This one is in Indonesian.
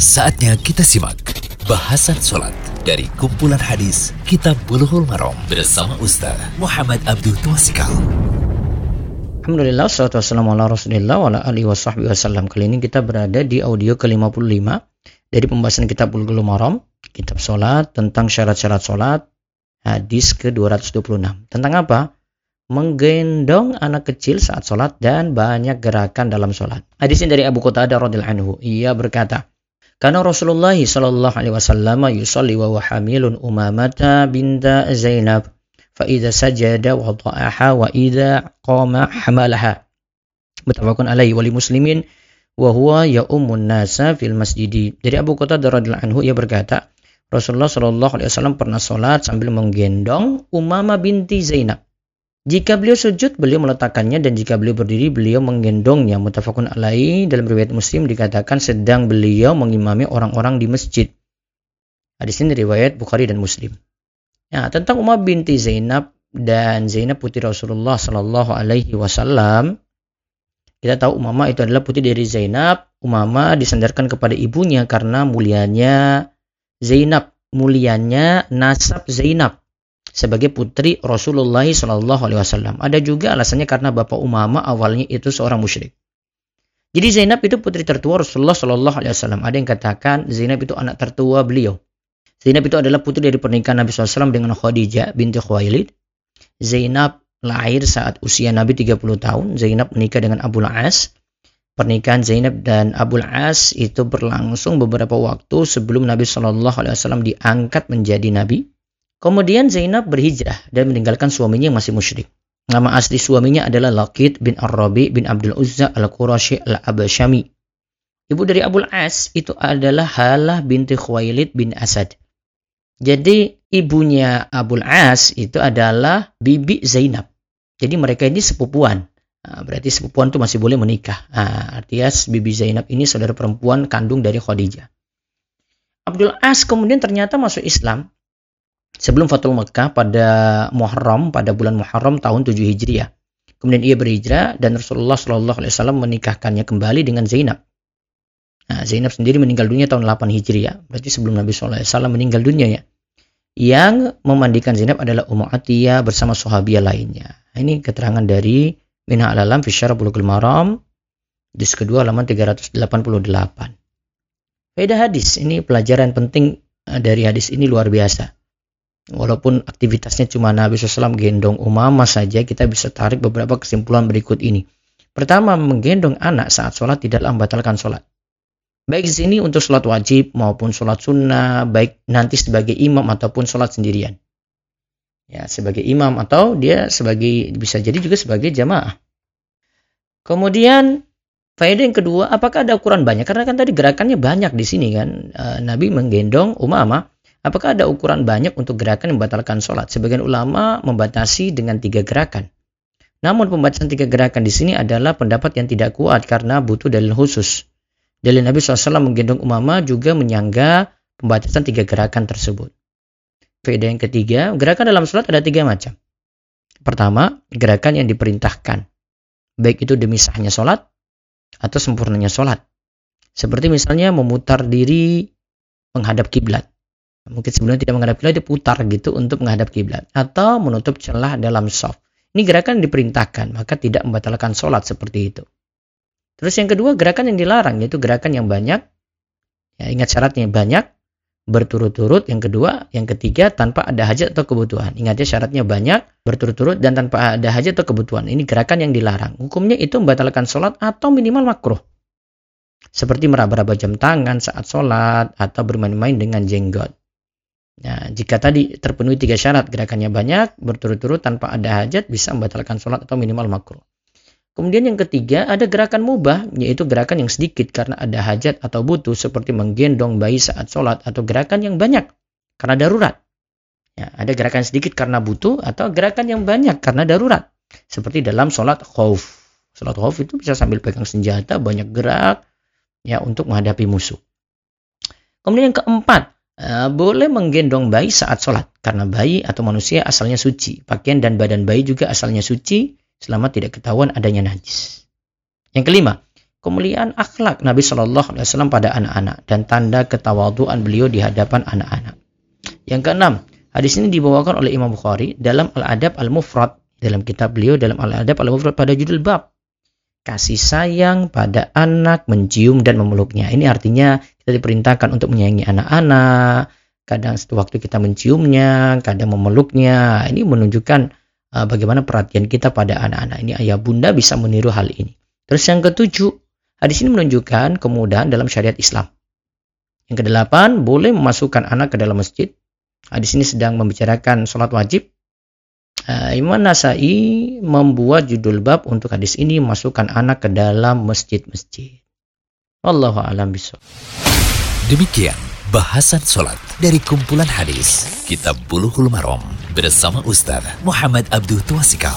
Saatnya kita simak bahasan sholat dari kumpulan hadis Kitab Bulughul Maram bersama Ustaz Muhammad Abdul Twasikal. Alhamdulillah, salatu wassalamu ala rasulillah wa ala alihi wa sahbihi wasallam. Kali ini kita berada di audio ke-55 dari pembahasan kitab Bulughul Maram, kitab sholat, tentang syarat-syarat sholat, hadis ke-226. Tentang apa? Menggendong anak kecil saat sholat dan banyak gerakan dalam sholat. Hadis ini dari Abu Qatadah radhiyallahu anhu. Ia berkata, karena Rasulullah sallallahu alaihi wasallam yusalli wa hamilun Umamata binta Zainab fa idza sajada wada'aha wa idza qama hamalaha. Mutafaqun alaihi wa muslimin wa huwa ya'ummun nasa fil masjid. Dari Abu Qatadah radhiyallahu anhu ia berkata, Rasulullah sallallahu alaihi wasallam pernah salat sambil menggendong Umamah binti Zainab. Jika beliau sujud, beliau meletakkannya dan jika beliau berdiri, beliau menggendongnya. Mutafakun alaihi dalam riwayat Muslim dikatakan sedang beliau mengimami orang-orang di masjid. Hadis ini riwayat Bukhari dan Muslim. Ya, tentang Umar binti Zainab dan Zainab putri Rasulullah Sallallahu Alaihi Wasallam, kita tahu Umama itu adalah putri dari Zainab. Umama disandarkan kepada ibunya karena mulianya Zainab, mulianya nasab Zainab sebagai putri Rasulullah Shallallahu Alaihi Wasallam. Ada juga alasannya karena bapak Umama awalnya itu seorang musyrik. Jadi Zainab itu putri tertua Rasulullah Shallallahu Alaihi Wasallam. Ada yang katakan Zainab itu anak tertua beliau. Zainab itu adalah putri dari pernikahan Nabi SAW dengan Khadijah binti Khuwailid. Zainab lahir saat usia Nabi 30 tahun. Zainab menikah dengan Abu As. Pernikahan Zainab dan Abu As itu berlangsung beberapa waktu sebelum Nabi Wasallam diangkat menjadi Nabi. Kemudian Zainab berhijrah dan meninggalkan suaminya yang masih musyrik. Nama asli suaminya adalah Laqid bin Ar-Rabi bin Abdul Uzza al-Qurashi al-Abashami. Ibu dari Abul As itu adalah Halah binti Khuwailid bin Asad. Jadi ibunya Abul As itu adalah bibi Zainab. Jadi mereka ini sepupuan. Nah, berarti sepupuan itu masih boleh menikah. Nah, artinya bibi Zainab ini saudara perempuan kandung dari Khadijah. Abdul As kemudian ternyata masuk Islam sebelum Fatul Mekah pada Muharram pada bulan Muharram tahun 7 Hijriah. Kemudian ia berhijrah dan Rasulullah Shallallahu Alaihi Wasallam menikahkannya kembali dengan Zainab. Nah, Zainab sendiri meninggal dunia tahun 8 Hijriah. Berarti sebelum Nabi Shallallahu Alaihi Wasallam meninggal dunia ya. Yang memandikan Zainab adalah Ummu Atiyah bersama sahabiah lainnya. Ini keterangan dari Minha Al-Alam Fisyara Bulughul Maram juz kedua halaman 388. Beda hadis, ini pelajaran penting eh, dari hadis ini luar biasa. Walaupun aktivitasnya cuma Nabi SAW gendong umama saja, kita bisa tarik beberapa kesimpulan berikut ini. Pertama, menggendong anak saat sholat tidaklah membatalkan sholat. Baik di sini untuk sholat wajib maupun sholat sunnah, baik nanti sebagai imam ataupun sholat sendirian. Ya, sebagai imam atau dia sebagai bisa jadi juga sebagai jamaah. Kemudian faedah yang kedua, apakah ada ukuran banyak? Karena kan tadi gerakannya banyak di sini kan. Eh, Nabi menggendong umama Apakah ada ukuran banyak untuk gerakan membatalkan sholat? Sebagian ulama membatasi dengan tiga gerakan. Namun pembatasan tiga gerakan di sini adalah pendapat yang tidak kuat karena butuh dalil khusus. Dalil Nabi SAW menggendong umama juga menyangga pembatasan tiga gerakan tersebut. Faedah yang ketiga, gerakan dalam sholat ada tiga macam. Pertama, gerakan yang diperintahkan. Baik itu demi sahnya sholat atau sempurnanya sholat. Seperti misalnya memutar diri menghadap kiblat mungkin sebelumnya tidak menghadap kiblat diputar gitu untuk menghadap kiblat atau menutup celah dalam soft. Ini gerakan yang diperintahkan, maka tidak membatalkan sholat seperti itu. Terus yang kedua gerakan yang dilarang yaitu gerakan yang banyak. Ya, ingat syaratnya banyak berturut-turut. Yang kedua, yang ketiga tanpa ada hajat atau kebutuhan. Ingat ya syaratnya banyak berturut-turut dan tanpa ada hajat atau kebutuhan. Ini gerakan yang dilarang. Hukumnya itu membatalkan sholat atau minimal makruh. Seperti meraba-raba jam tangan saat sholat atau bermain-main dengan jenggot. Nah, jika tadi terpenuhi tiga syarat, gerakannya banyak, berturut-turut tanpa ada hajat, bisa membatalkan sholat atau minimal makruh. Kemudian yang ketiga, ada gerakan mubah, yaitu gerakan yang sedikit karena ada hajat atau butuh, seperti menggendong bayi saat sholat, atau gerakan yang banyak karena darurat. Ya, ada gerakan sedikit karena butuh, atau gerakan yang banyak karena darurat. Seperti dalam sholat khauf. Sholat khauf itu bisa sambil pegang senjata, banyak gerak, ya untuk menghadapi musuh. Kemudian yang keempat, boleh menggendong bayi saat sholat karena bayi atau manusia asalnya suci. Pakaian dan badan bayi juga asalnya suci selama tidak ketahuan adanya najis. Yang kelima, kemuliaan akhlak Nabi Shallallahu Alaihi Wasallam pada anak-anak dan tanda ketawaduan beliau di hadapan anak-anak. Yang keenam, hadis ini dibawakan oleh Imam Bukhari dalam Al-Adab Al-Mufrad dalam kitab beliau dalam Al-Adab Al-Mufrad pada judul bab kasih sayang pada anak mencium dan memeluknya. Ini artinya kita diperintahkan untuk menyayangi anak-anak. Kadang waktu kita menciumnya, kadang memeluknya. Ini menunjukkan uh, bagaimana perhatian kita pada anak-anak. Ini ayah bunda bisa meniru hal ini. Terus yang ketujuh, Hadis ini menunjukkan kemudahan dalam syariat Islam. Yang kedelapan, boleh memasukkan anak ke dalam masjid. Hadis ini sedang membicarakan sholat wajib. Uh, Imam Nasai membuat judul bab untuk hadis ini masukkan anak ke dalam masjid-masjid. Wallahu a'lam bishawab. Demikian bahasan sholat dari kumpulan hadis Kitab Bulughul Maram bersama Ustaz Muhammad Abdul Tuasikal.